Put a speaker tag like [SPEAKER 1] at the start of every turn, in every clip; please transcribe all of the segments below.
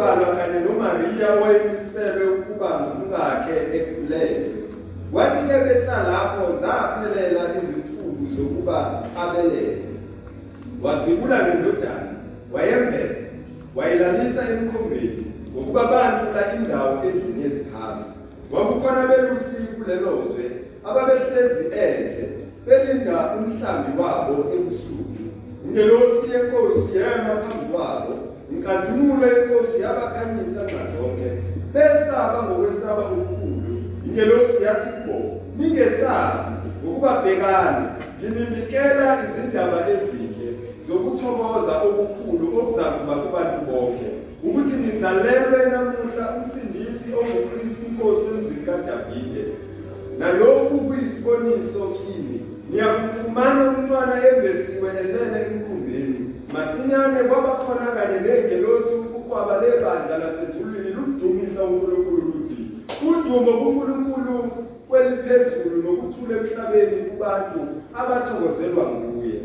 [SPEAKER 1] ukuyobalwa kanye noMaria owayemiselwe ukuba ngumkakhe ekulele Wathi-ke besalapho zaphelela izinsuku zokuba abelethe. Wasibula nendodana, wayembethe, wayilalisa emkhombeni, ngokuba bantula indawo endlini yezihambi. Kwakukhona belusi kulelozwe, ababehlezi endle, belinda umhlambi wabo ebusuku. Ingelosi yenkosi yema phambi kwabo, inkazimulo yenkosi yabakhanyisa ngazonke, besaba ngokwesaba okukhulu. Ingelosi yathi kubo, ningesabi ukuba bhekani, ngininikela izindaba ezinhle zokuthokoza okukhulu okuzakuba kubantu bonke, ukuthi nizalelwe namuhla umsindisi onguKristu inkosi emzini kaDavide. Nalokhu kuyisiboniso kini. Niyakufumana umntwana embesiwe elele emkhumbini. Masinyane kwabakhona kanye nengelosi ukukwaba lebandla lasezulwini ludumisa uNkulunkulu luthi udumo kuNkulunkulu kweliphezulu nokuthula emhlabeni kubantu abathokozelwa nguye.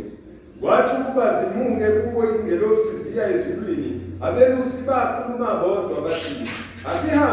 [SPEAKER 1] Kwathi ukuba zimunge kubo izingelosi ziya ezulwini, abelusi bakhuluma bodwa bathi, asihambe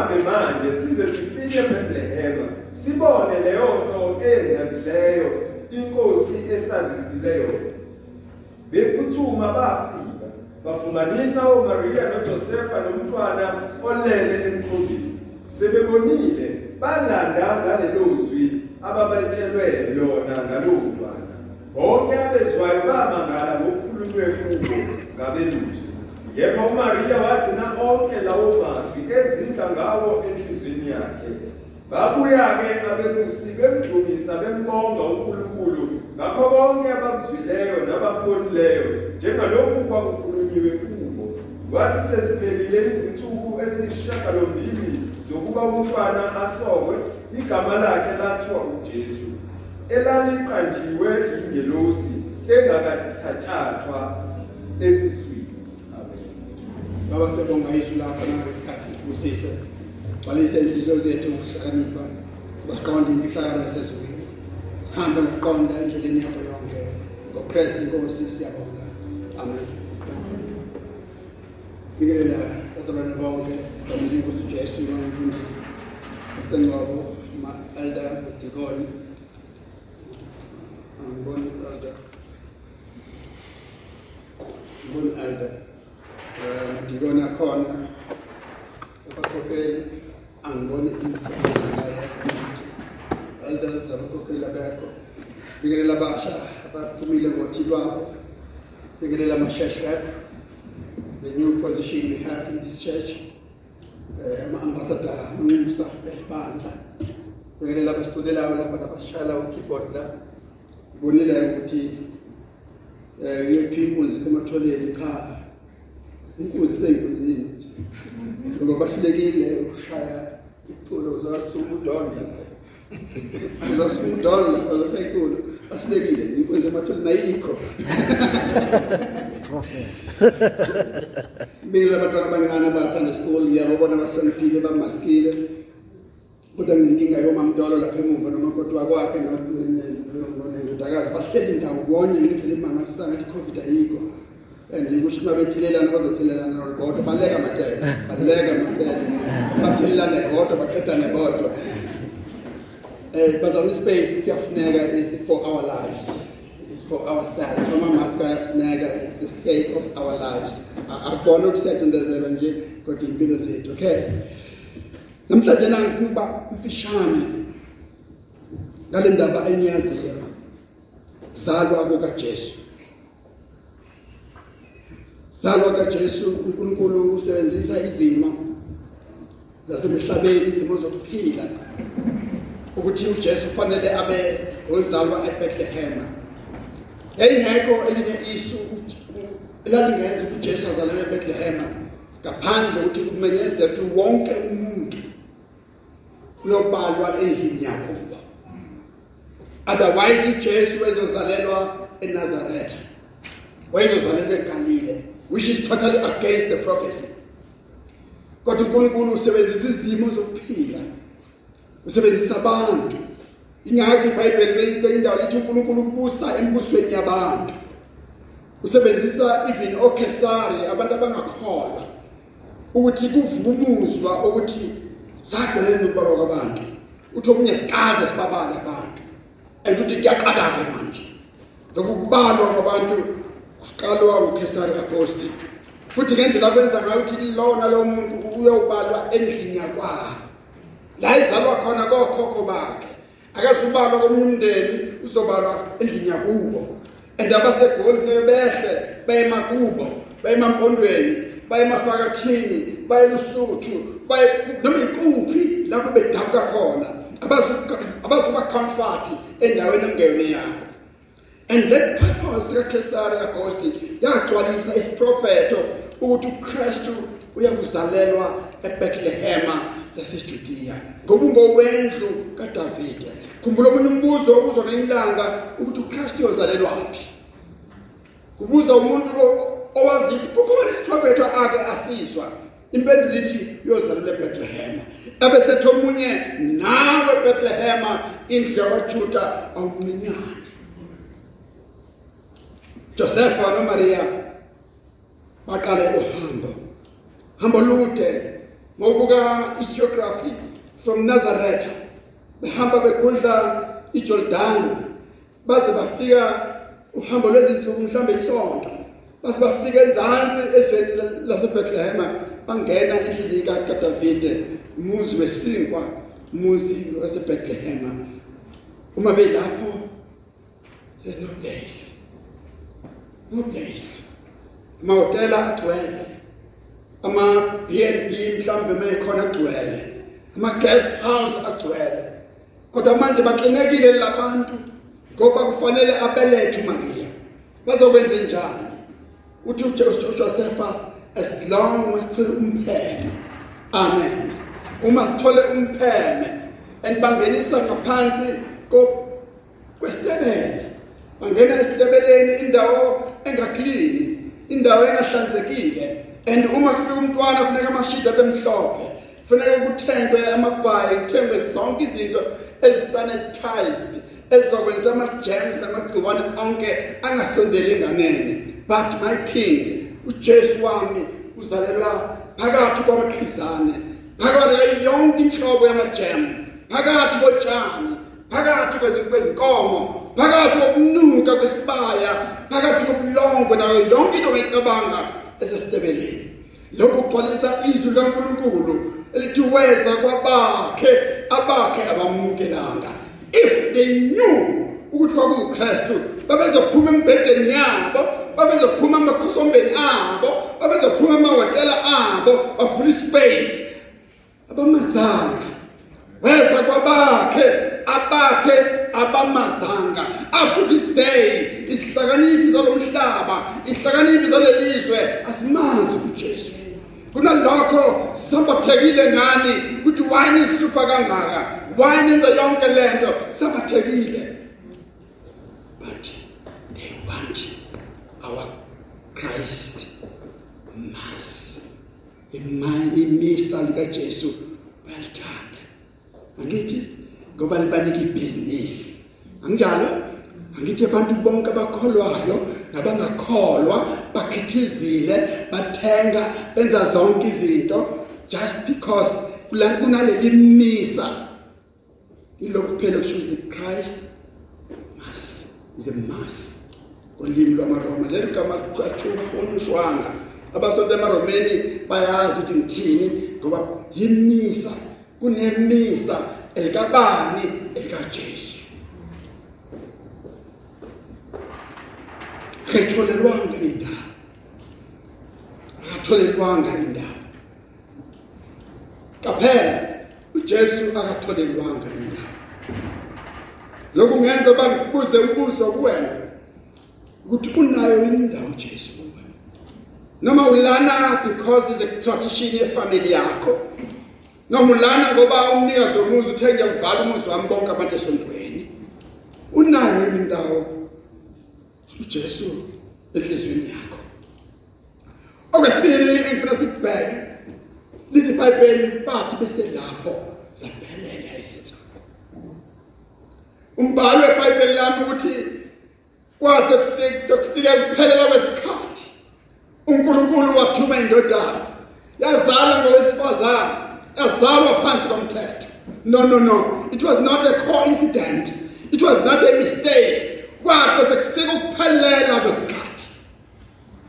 [SPEAKER 1] eziyisishiyagalombili zokuba umntwana asokwe igama lakhe lathiwa uJesu elaliqanjiwe ingelosi engakathatshathwa esiswini amen
[SPEAKER 2] Baba siyabonga izwi lakho nangesikhathi sibusise. Balise inhliziyo zethu ukuhlakanipha. Basiqonde imfihlakalo yasezulwini. Sihambe ngokuqonda endleleni yakho yonke. NgoKristu inkosi siyabonga. Amen. Bikelela bazalwane bonke ngamanye inkosi uJesu nomfundisi. Sitengqobo ma elder Dikoni. Angiboni elder. Ngiboni elder. Eh Dikoni akhona. Abakhokheli angiboni imikhokheli elders labakhokheli abekho. Bikelela abasha abaphumile ngothi lwabo. Bikelela amasheshwe the new position we have in this church. Eh ama-ambassador amanxusa behbandla. Bikelela abasitulelayo lapha nabasishayela ukeyboard la. Bonile ukuthi eh yethu inkunzi sematholeni cha. Inkunzi seyinkunzini. Ngoba bahlulekile ukushaya iculo zasuka udonga. Zasuka udonga lapha iculo. ahlekile ikwenze mathole nayikho mina abantwana abancane abasanda school ngiyababona bahloniphile bamaskile kodwa nginkinga yomamntolo lapha emuva nomakoti wakwakhe nendodakazi bahleli ndawonye ngendlela emangalisisa ngathi i-covid ayikho. And kusho uma bethelelana bazothelelana kodwa baleka macele baleka macele. Bathelelane kodwa baqedane kodwa eh bazama ispace siyafuneka is for our lives. is for ourselves ama-mask ayafuneka is the sake of our lives. Akubona ukusethendezelwa nje kodwa impilo zethu okay? Namhlanje nangifuna ukuba mfishane ngale ndaba eniyaziyo kuzalwa kukaJesu zalwa kaJesu uNkulunkulu usebenzisa izimo zasemhlabeni izimo zokuphila ukuthi uJesu kufanele abe ozalwa eBethlehem. Yayingekho elinye isu elalingenza ukuthi uJesu azalwe eBethlehem. Ngaphandle ukuthi kumenyezwe ukuthi wonke umuntu uyobalwa endlini yakubo otherwise uJesu wayezozalelwa eNazaretha wayezozalelwa eGalile which is totally against the prophecy. Kodwa uNkulunkulu usebenzisa izimo zokuphila usebenzisa abantu. Ingakho iBhayibheli kwindawo lithi uNkulunkulu ubusa embusweni yabantu. Usebenzisa even oKesari abantu abangakholwa ukuthi kuvumuzwa ukuthi sagcina ukubalwa kwabantu uthi omunye sikaze sibabala abantu. And uthi kuyaqala ke manje lokubalwa kwabantu kuqalwa uKesari apostle futhi ngendlela kwenza ngayo ukuthi lona lo muntu uyobalwa endlini yakwabo. La izalwa khona kokhokho bakhe. Akazubalwa komndeni uzobalwa endlini yakubo. And abasegoli funeke behle bayema kubo bayema mpondweni bayema fakathini bayelusuthu baye noma ikuphi lapho bedabuka khona abazuka abazuba comfort endaweni engeyona yabo. And that purpose kaKesari Augusti yagcwalisa isiprofeto ukuthi uKristu uyakuzalelwa eBethlehem yaseJudea ngoba ungowendlu kaDavide. Khumbula omunye umbuzo obuzwa ngelanga ukuthi uKristu uzalelwa wapi kubuza umuntu owazi kukhona isiprofeto ake asizwa. Impendulo ithi uyozalelwa eBethlehem. Abesethi omunye nawe eBethlehem indlu yakwaJuda awuminyane Josepha noMaria baqale uhambo. Hambo lude ngokubuka igeography from Nazareth. Behamba begudla iJordan baze bafika uhambo lwezinsuku mhlambe isonto. Base bafika enzansi ezweni laseBethlehem bangena endlini kaDavide umuzi wesinkwa umuzi waseBethlehem. Uma belapho there's no place no place. Amahotela agcwele ama B&B mhlambe mekhona agcwele ama guest house agcwele. Kodwa manje baxinekile labantu ngoba kufanele abelethe uMaria bazokwenza njani? Uthi uJosepha as long as sithole umpheme amen. Uma sithole umpheme and bangenisa ngaphansi ko kwesitebele bangena esitebeleni indawo engaklini indawo engahlanzekile. And uma kufika umntwana kufuneka amashida bemhlophe kufuneka kuthengwe amabhayi kuthengwe zonke izinto ezisanitized ezizokwenza ama-germs namagciwane onke angasondeli enganeni but my king ujesu wami uzalelwa phakathi kwamaqhizane phakathi yonke inhlobo yamajemu phakathi kotshani phakathi kwezinkomo phakathi kokunuka kwesibaya phakathi kobulongwe nayo yonke into ongayicabanga esesitebeleni. Lokhu kugcwalisa izwi likaNkulunkulu elithi weza kwabakhe abakhe abamukelanga if they knew ukuthi kwakuyiKristu babezophuma embedeni yabo babezophuma amakhosombeni abo babezophuma amahotela abo bafuna space abamazanga weza kwabakhe abakhe abamazanga up to this day isihlakaniphi salomhlaba isihlakaniphi salelizwe asimazi uJesu kunalokho sambathekile ngani ukuthi wine ihlupha kangaka? Wine enza yonke lento sambathekile but they want our Christ mass. Imisa lika Jesu bayalithanda angithi ngoba libanika ibusiness. Anginjalo? Angithi abantu bonke abakholwayo nabangakholwa bakhithizile bathenga benza zonke izinto. Just because kunaleli misa ilokhu phela kushuza Christ mass is the mass olimi lwamaroma. Lelo gama liqhatshuka onushwanga abasonto emaromeni bayazi ukuthi ngithini ngoba yimisa. Kunemisa elikabani? elikaJesu. Akatholelwanga indawo akatholelwanga indawo qaphela uJesu akatholelwanga indawo lokhu ngenza bangibuze umbuzo kuwena ukuthi unayo indawo uJesu kuwena? Noma ulana because is a tradition yefamily yakho? Noma ulana ngoba umnikazi womuzi uthe ngiyakuvala umuzi wami bonke abantu esontweni unayo indawo uJesu enhlizweni yakho? Okwesibili engifuna sibheke lithi iBhayibheli bathi bese lapho saphelela izinsuku umbhalo weBhayibheli lami ukuthi kwathi kufika sekufike kuphelela kwesikhathi uNkulunkulu wathuma indodana. Yazalwa ngowesifazane yazalwa phansi komthetho. No no no. It was not a coincidence it was not a mistake. Kwathi sekufika ukuphelela kwesikhathi.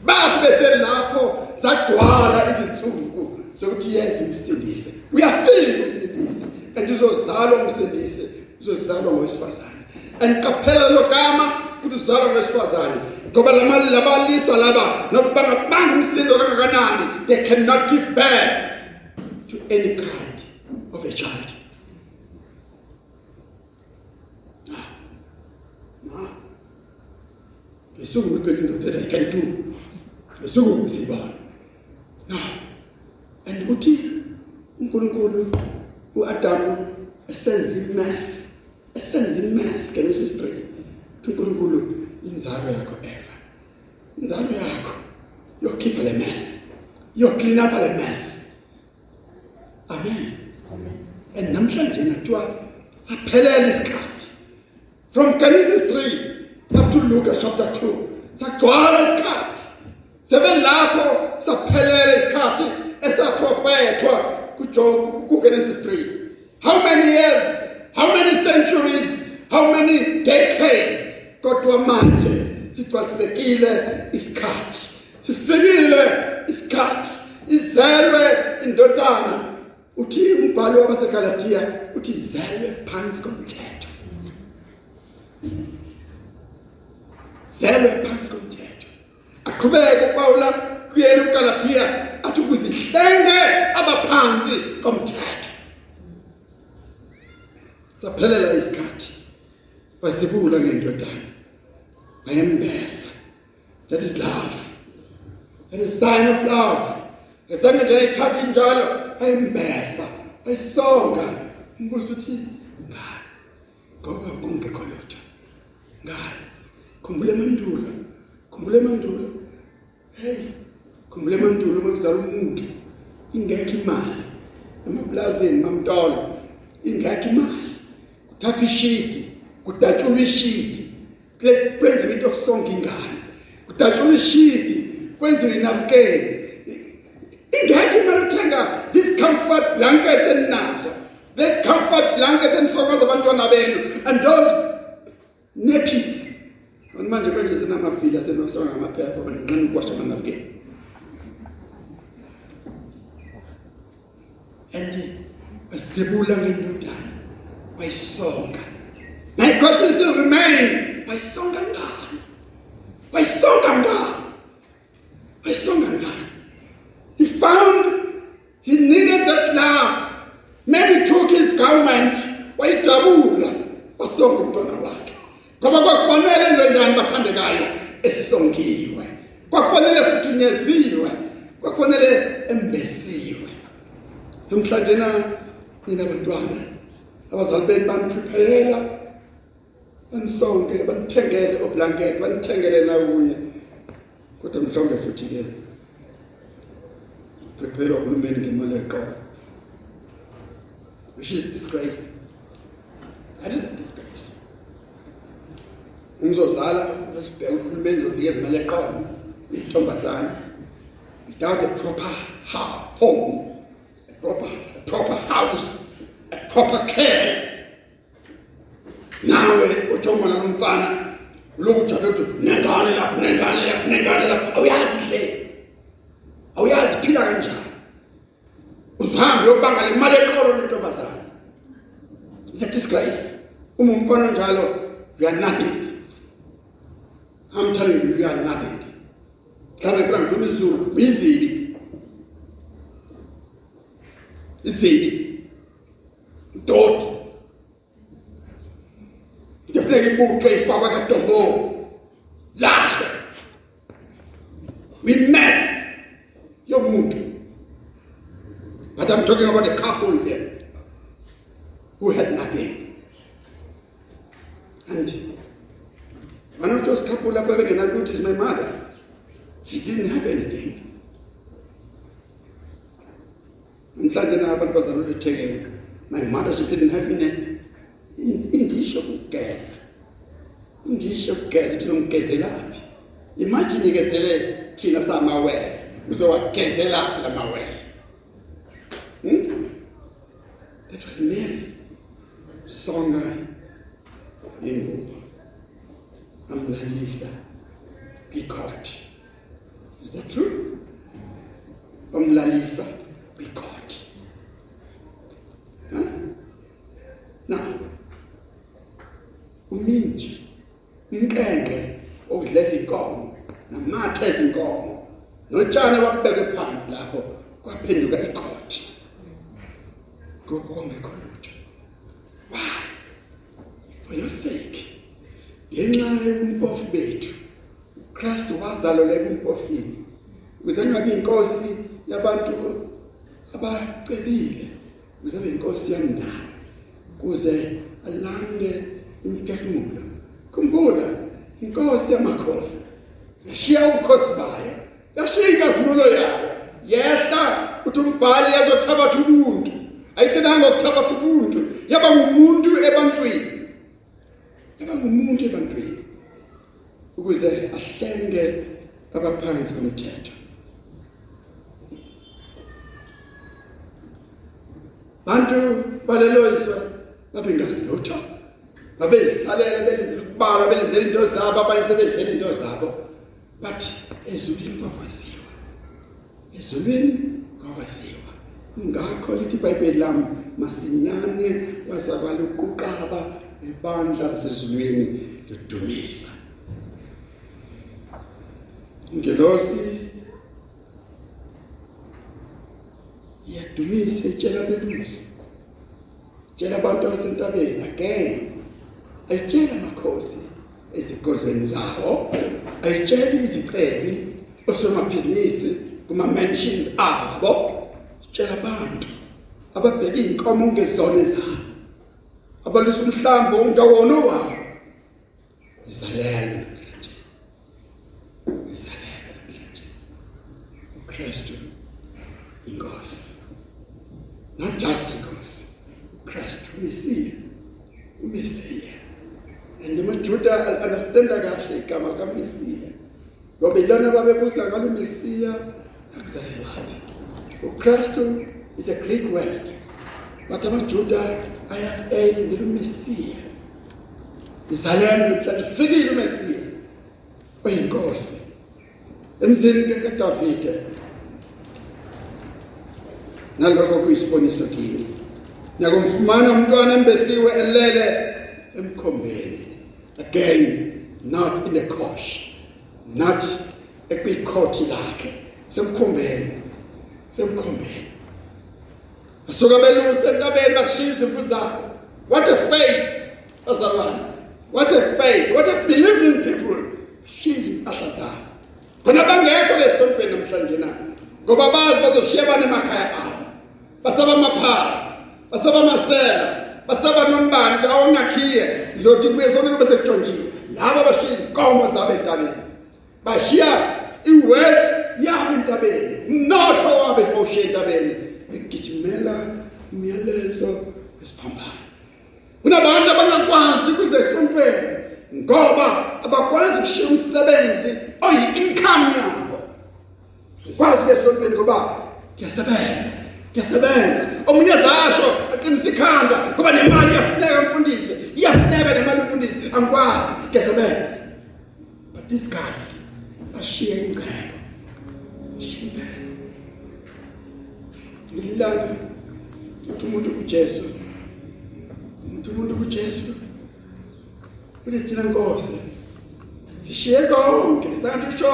[SPEAKER 2] Bathi bese lapho zagcwala izinsuku sokuthi yezi umsindise uyafika umsindise and uzozalwa umsindise uzozalwa ngowesifazane. And qaphela lo gama ukuthi uzalwa ngowesifazane. Ngoba lama labalisa laba nokuba ngabanga umsindo kangakanani they cannot give birth to any kind of a child. Besuku phela indoda that I can do. Besuku siyibona. No. And uthi uNkulunkulu uAdam esenza imess. Esenza imess Genesis 3. uNkulunkulu inzalo yakho Eva. Inzalo yakho yokhipha le mess. Yo clean up le mess. Amen. Amen. And namhlanje nathiwa saphelela isikhathi. From Genesis 3 up to Luke chapter 2 sagcwala isikhathi sebelapho saphelela isikhathi esaprofethwa kuJob kuGenesis 3 how many years how many centuries how many decades? Kodwa manje sigcwalisekile isikhathi sifikile isikhathi. Izelwe indodana uthi umbhalo wabaseGalatia uthi zelwe phansi komthetho. Zelwe phansi komthetho. Aqhubeke uPaula kuyena uGalatia athi ukuzihlenge abaphansi komthetho. Saphelela isikhathi wasibula ngendodana ayembesa that is love. That is sign of love. Esanga nje ithatha njalo ayembesa ayisonga umbuzo uthi ngani? Ngoba kungekho lutho. Ngani? Khumbula emandulo khumbula emandulo. Hey. Khumbula emandulo makuzala umuntu ingekho imali. Emaplazini mamtolo ingekho imali. Kuthathwa ishidi kudatshulwa ishidi kwenziwa into kusonga ingane. Kudatshulwa ishidi kwenziwa inabukeni ingekho imali uthenga this comfort blanket eninazo let's comfort blanket enisokaza abantwana benu and those nappies. Manje manje sinamavila senosonga ngamaphepha abanqane ukwasha amanavukeni. And wasibula ngendodana wayisonga. My question still remain. Wayisonga ngani? Wayisonga ngani? Wayisonga ngani? He found he needed that love. Maybe took his garment wayidabula wasonga umntwana wakhe. ngoba kwakufanele enze njani bathandekayo esongiwe kwakufanele futhi unyeziwe kwakufanele embesiwe namhlanje na nina bantwana. Abazali benu baniprepare banisonke banithengele oblanket banithengele na kunye kodwa mhlawumbe futhi ke prepare uhulumeni ngemali eqolo which is disgrace. That is a disgrace. Ngizozala besibheka uhulumeni zokunikeza imali eqolo intombazana without a proper home a proper proper house a proper care. Nawe uthongwana nomfana lokhu njalo uthi nengane lapho nengane lapho nengane lapho awuyazi hle awuyazi phila kanjani. Uzuhambe uyobanga le mali eqolo lentombazana it's a disgrace. Uma umfana njalo you are nothing. I'm telling you you are nothing. Mhlawumbe funa ngikhuluma isizulu uyizibi izibi doti Kufuneka ibutho ifakwe kaDombo. Lahle. We mess yomuntu. But I'm talking about a couple here who had nothing. And one of those couple lapha bengenalutho is my mother. She didn't have anything. Mhlanje na abantu bazalwa eThekwini. My mother she didn't have any indisho ukugeza indisho ukugeza uthi ngigezelapi imagine ke sele thina samawele uzowagezela lamawele hmm? that was Mary songa ingubo. Amlalisa kwicourt is that true? Yaba ngumuntu ebantwini ukuze ahlenge abaphansi komthetho. Bantu balelo izwe babengasilutho babezihlalela belindele ukubala belindele into zabo abanye sebedlela into zabo. But ezulwini kwakwaziwa ezulwini kwakwaziwa. Ngakho lithi iBhayibheli lami masinyane wazakala uquqaba ebandla lasezulwini lidumisa ngelosi iyadumisa itshela belusi tshela abantu abasentabeni again. Ayitshela amakhosi ezigodlweni zawo. Ayitsheli izicebi osomabhizinisi kuma mansions abo. Tshela abantu ababheka inkomo ngezona zabo. Abalusa umhlambo ungawona wabo izalelo namhlanje. Izalelo namhlanje. uKristu inkosi. Not just inkosi. Christ umesiya. Umesiya. And amajuda understanda kahle igama kaMesiya. Ngoba ilona babebuza ngalo Mesiya akuzalelwapi uKristu is a Greek word. But amajuda aya eli ngelo Mesiya izalelo mhlawumbe fikile uMesiya oyinkosi emzini kaDavide nalokho kuyisiboniso kini nakumfumana umntwana embesiwe elele emkhombeni again not in a kosh not ekwikhoti lakhe semkhombeni semkhombeni asuka beluse entabeni bashiya izimvu zabo what a faith bazalwane. What a faith what a believing people. Bashiya izimpahla zabo khona bangekho lesontweni namhlanje na? Ngoba bazi bazoshiya abane emakhaya abo. Basaba amaphara basaba amasela basaba nombani awonakhiye. Ngizothi kubuye sonke bese kutshontshile laba bashiya inkomo zabo entabeni. Bashiya iwealth yabo entabeni. Umnotho wabo bawushiya entabeni. Begijimela umyalezo wesiphambano. Kunabantu abangakwazi ukuze esontweni ngoba abakwazi ukushiya umsebenzi oyi-income yabo. Ukwazi ukuya esontweni ngoba ngiyasebenza ngiyasebenza omunye zasho aqinisa ikhanda ngoba nemali iyafuneka mfundisi iyafuneka nemali mfundisi. Angikwazi ngiyasebenza but these guys bashiye ingcebo bashiye ingcebo. Ngililanga uthi umuntu kujesu uthi umuntu kujesu uthi thina nkosi sishiye konke santi usho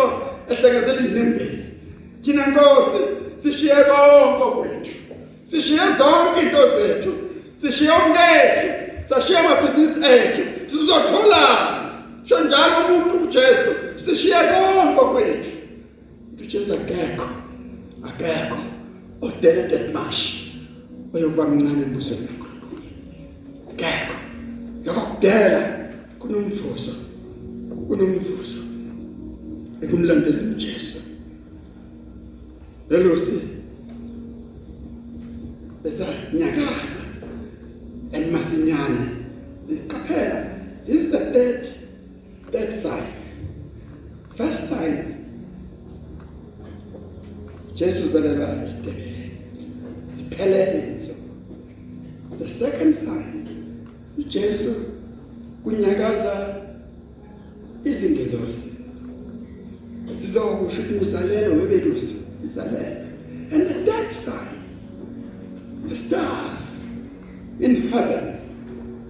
[SPEAKER 2] ehlengezela inembezi thina nkosi sishiye konke kwethu. Sishiye zonke into zethu. Sishiye umkethu sashiye amabhizinisi ethu. Sizothola sho njalo umuntu kujesu sishiye konke kwethu. Ujesu akekho akekho. Odeleted mash. Oyokuba mncane embusweni kaNkulunkulu. Akekho yakudela kunomvuso kunomvuso ekumlandeleni uJesu. Elosi besa nyakaza emasinyane. Iqaphela this is the third third sign. First sign Jesu zalelwa esitebeleni siphelele inso the second sign uJesu kunyakaza izingelosi. Sizokusho ukuthi nisalelo webelusi nisalelo and the third sign the stars in heaven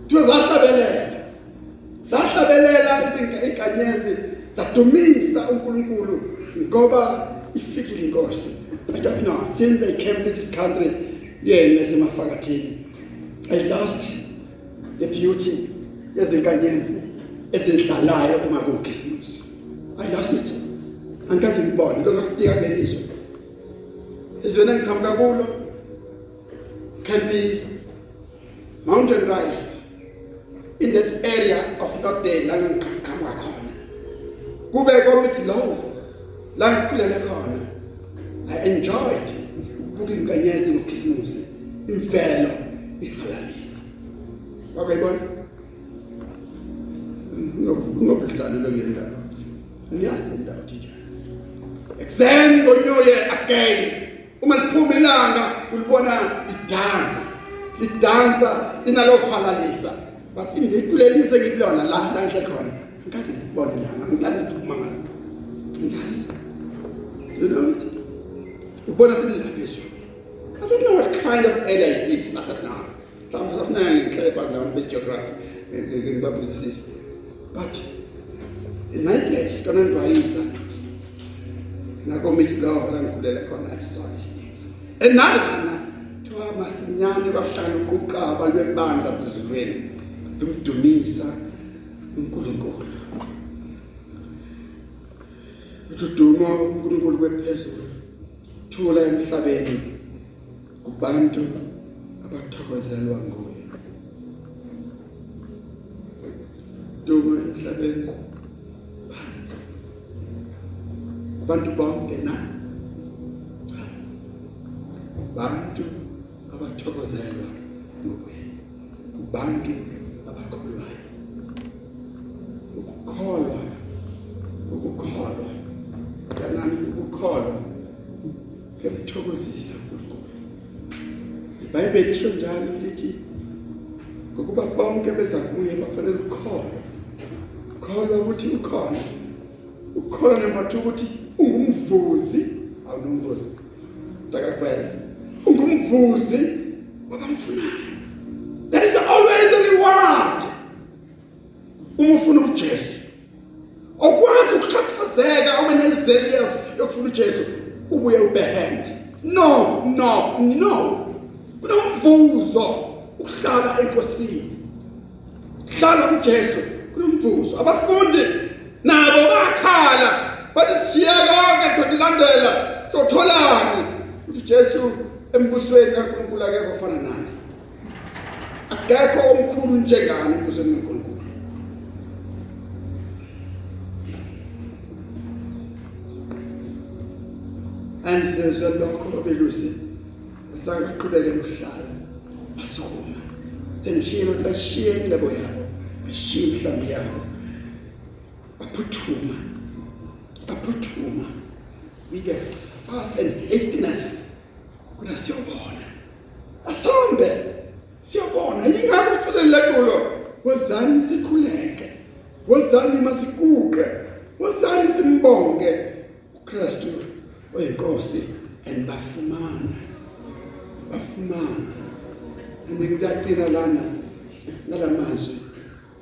[SPEAKER 2] thiwa zahlabelela zahlabelela izinkanyezi zadumisa uNkulunkulu ngoba ifikile inkosi. I don't know since i came to this country yena esemafakathini i lost the beauty yezinkanyezi ezidlalayo uma kukhisimusi. I lost it. Angikaze ngibone lokho kufika kulelizwe izweni engiqhamuka kulo can be mountain rise in that area of not there la ngiqhamuka khona. Kube komit love la ngikhulele khona i enjoyed ukubuka izinkanyezi ngokhisimusi imvelo ihalalisa. Wakayibona ngobulitsana lokule ndawo ngiyazi le ndawo tija ekuseni ngonyuye again uma liphuma ilanga ulibona idansa lidansa linalokhalalisa but indikulelise ngikulona la la ngihle khona ngikaze ngibone ilanga ngilala liphuma ngalo ngiyasi you know it ubona selilaphezulu I don't know what kind of area it is not now mhlawumbe safuna ngihleba ngabantu begeography ngibabuzisise but in my place kana ndwayisa nakomiti lawo la ngikhulela khona I saw these things enalana thiwa masinyane bahlala uquqaba lwebandla sezulweni lumdumisa uNkulunkulu utuduma uNkulunkulu kwephezulu thula emhlabeni kubantu abathokozelwa nguye duma emhlabeni phansi. Kubantu bonke na? Cha. bantu abathokozelwa nguye kubantu abakholwayo. Ukukholwa ukukholwa. Kanani ukukholwa? Kuyamthokozisa uNkulunkulu. iBhayibheli lisho njalo lithi ngokuba bonke beza kuye bafanele ukukholwa. Ukholwa ukuthi ukhona ukholwa number 2 ukuthi ungumvuzi. Awunomvuzi takakwela ungumvuzi. Jesu embusweni kaNkuluNkulu akekho ofana naye. Akekho omkhulu njengani embusweni kaNkuluNkulu. Ansizwe lokho belusi sangaqhubeka nokuhlala asukuma sengishilo bashiye incebo yabo bashiye mhlambi yabo. Baphuthuma baphuthuma we get fast and hastiness. Kodwa siyobona asombe siyobona yingakho sifele lequlo wozani sikhuleke. Wozani masiguqe. Wozani simbonge. uKristu oyinkosi and bafumana. Bafumana. Ngizagcina lana ngalamazwi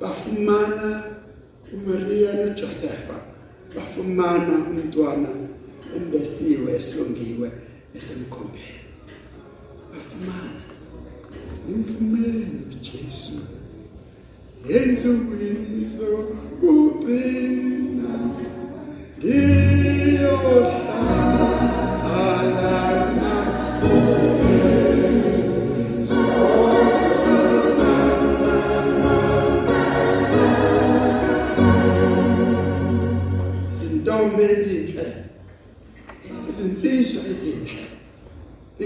[SPEAKER 2] bafumana uMaria noJosepha bafumana umntwana embesiwe ehlongiwe esemkhombeni. Bafumana imfumeni uJesu yenzukwiniso kugcina ngiyohlala.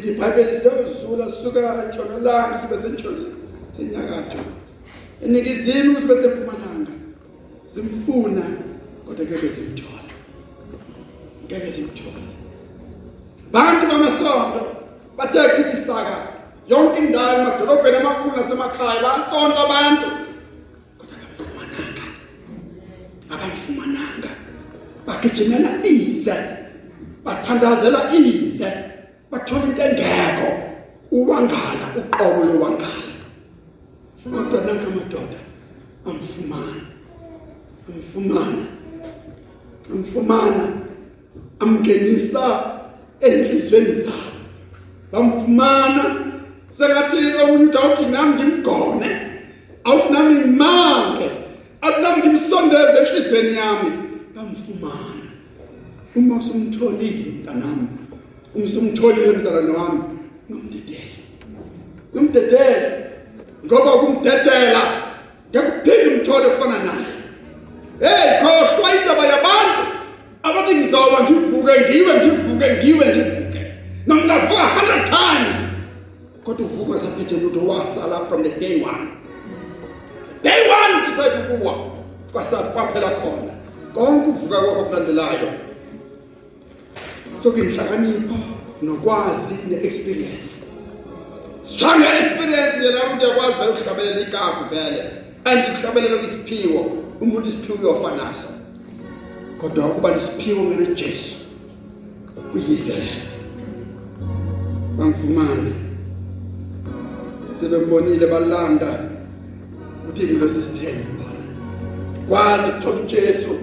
[SPEAKER 2] Lithi iBhayibheli siyozula suka entshonalanga sibe sentshonalanga senyakatho eningizimu sibe sempumalanga simfuna kodwa ngeke simthola ngeke simthola bantu bamasonto bathe kithi saka yonke indawo emadolobheni amakhulu nasemakhaya bayasonta abantu kodwa akamfumananga akamfumananga bagijimela ize bathandazela ize bathola into engekho uwangala uqobo lowangala. Kodwa nanka madoda amfumana amfumana amfumana amngenisa enhlizweni zabo. Bamfumana. Sengathi umuntu awuthi nami ngimgone. Awuthi nami ngimange. Awuthi nami ngimsondeze enhlizweni yami. Bamfumana. Uma usumtholile mntanami uma usumtholile mzalwane wami ngomdedele ngomdedele ngoba kumdedela ngekuphinde umthole ofana naye. Hey khohlwa indaba yabantu. Abathi ngizoba ngivuke ngiwe ngivuke ngiwe ngivuke. Noma ngavuka 100 times. Kodwa uvuka ngasaphethe lutho wasala from the day one. Day one decide ukuwa kwasaphela khona. Konke uvuka kwakho kulandelayo soke inhlakanipho nokwazi neexperience. Shanga experience yena umuntu yakwazi vele ukuhlabelela ikapu vele and ukuhlabelela isiphiwo umuntu isiphiwo uyofanaso kodwa ukuba nesiphiwo ngene Jesu kuyize lesi bangifumane. Sebembonile balanda uthi ngilo sisithembe bona. Kwazi ukuthola uJesu.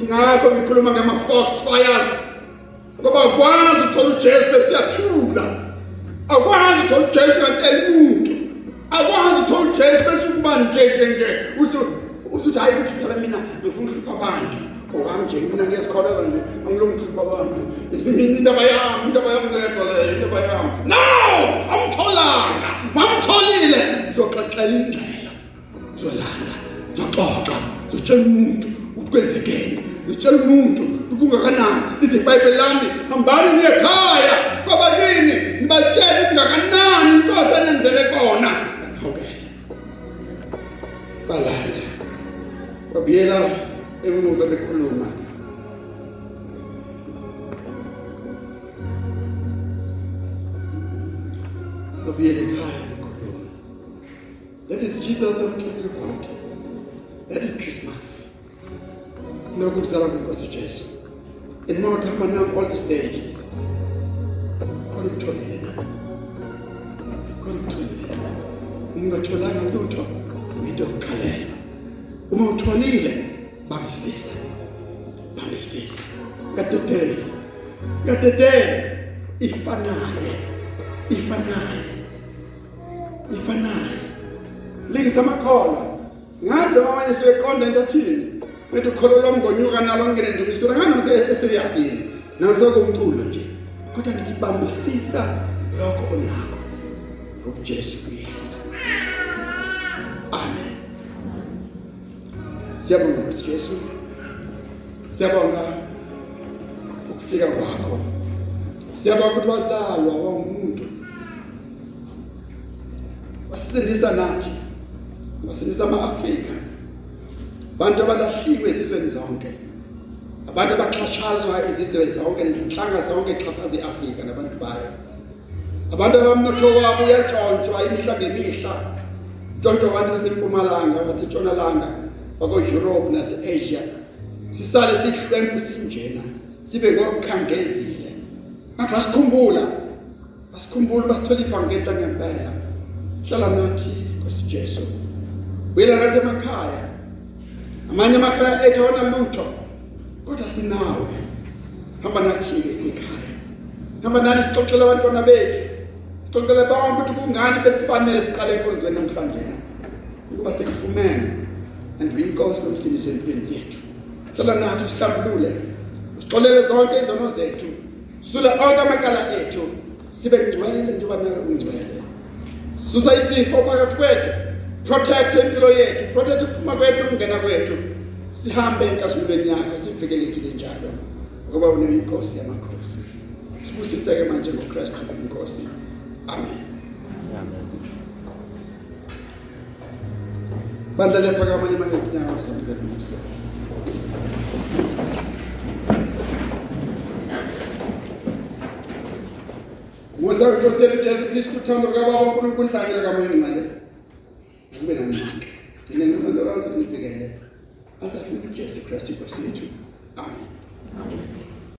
[SPEAKER 2] Ingakho ngikhuluma ngama false fires. Ngoba kwazi ukuthola uJesu besiyathula akwazi ukuthola uJesu ngantela umuntu akwazi ukuthola uJesu bese ukuba nje nje nje. Uthi uthi hayi ukuthi phela mina ngifuna ukuhlupha abantu. Okanje mina ngiyasikholela nje. Angilungi ukuhlupha abantu. Mina indaba yami indaba yami ngedwa leyo indaba yami. No! Awutholanga mamtholile uzoxexela indlela uzolanda. Uzoxoxa. Uzotshela umuntu. Ukuthi kwenzekeni utshela umuntu. Kungakanani lithi iBhayibheli lami hambani niye ekhaya? Ngoba yini? Nibatshele kungakanani inkosi enenzele kona? Ngihawukele balala. Babiyela emuva and more time now all the stages khona ukutholile na khona ukutholile ungatholanga lutho into yokukhalela. Uma utholile bambisisa bambisisa katetele katetele ngonyuka nalo ngene ndumisura ngani eserious naso kumculo nje. Kodwa ngithi bambisisa lokho onakho ngokuJesu kuyeza amen. Siyabonga Jesu siyabonga ukufika kwakho siyabonga ukuthi wazalwa wawumuntu wasindisa nathi wasindisa ama-afrika abantu abalahliwe ezizweni zonke. Abantu abaxhashazwa izizwe zonke nezinhlanga zonke exhaphaza i-afrika nabantu bayo. Abantu abamnotho wabo uyatshontshwa imihla ngemihla. Ntshontshwa abantu basempumalanga basentshonalanga bako-europe nase-asia. Sisale sihlwempu sinjena sibe ngokukhangezile. Bantu basikhumbula basikhumbula basithola ivangeli langempela. Hlala nathi nkosi jesu. Buyela nathi emakhaya. Amanye amakhaya ethu awona lutho kodwa sinawe. Hamba nathi-ke sikhaya hamba nathi sixoxele abantwana bethu. Sixoxele bonke ukuthi kungani besifanele siqale enkonzweni namhlanje na? Ukuba sikufumene and uyinkosi nomsindisi empilweni zethu. Hlala nathi usihlambulule usixolele zonke izono zethu. Sula onke amacala ethu. Sibe ngcwele njengoba nawe ungcwele. Susa isifo phakathi kwethu. Protect impilo yethu protect ukuphuma kwethu ukungena kwethu. Sihambe enkazimulweni yakho sivikelekile njalo. Ngoba uneyinkosi yamakhosi. Sibusiseke manje ngokristu inkosi amen. Bandla lephakama lima ngezinyawo samkemusa musa inkosi yethu jesu kristu uthando lukababa unkulunkulu hlangela kamoya ingcwele kube namandla inenkulondolozo nifikele asafika ujesu kristu inkosi yethu amen.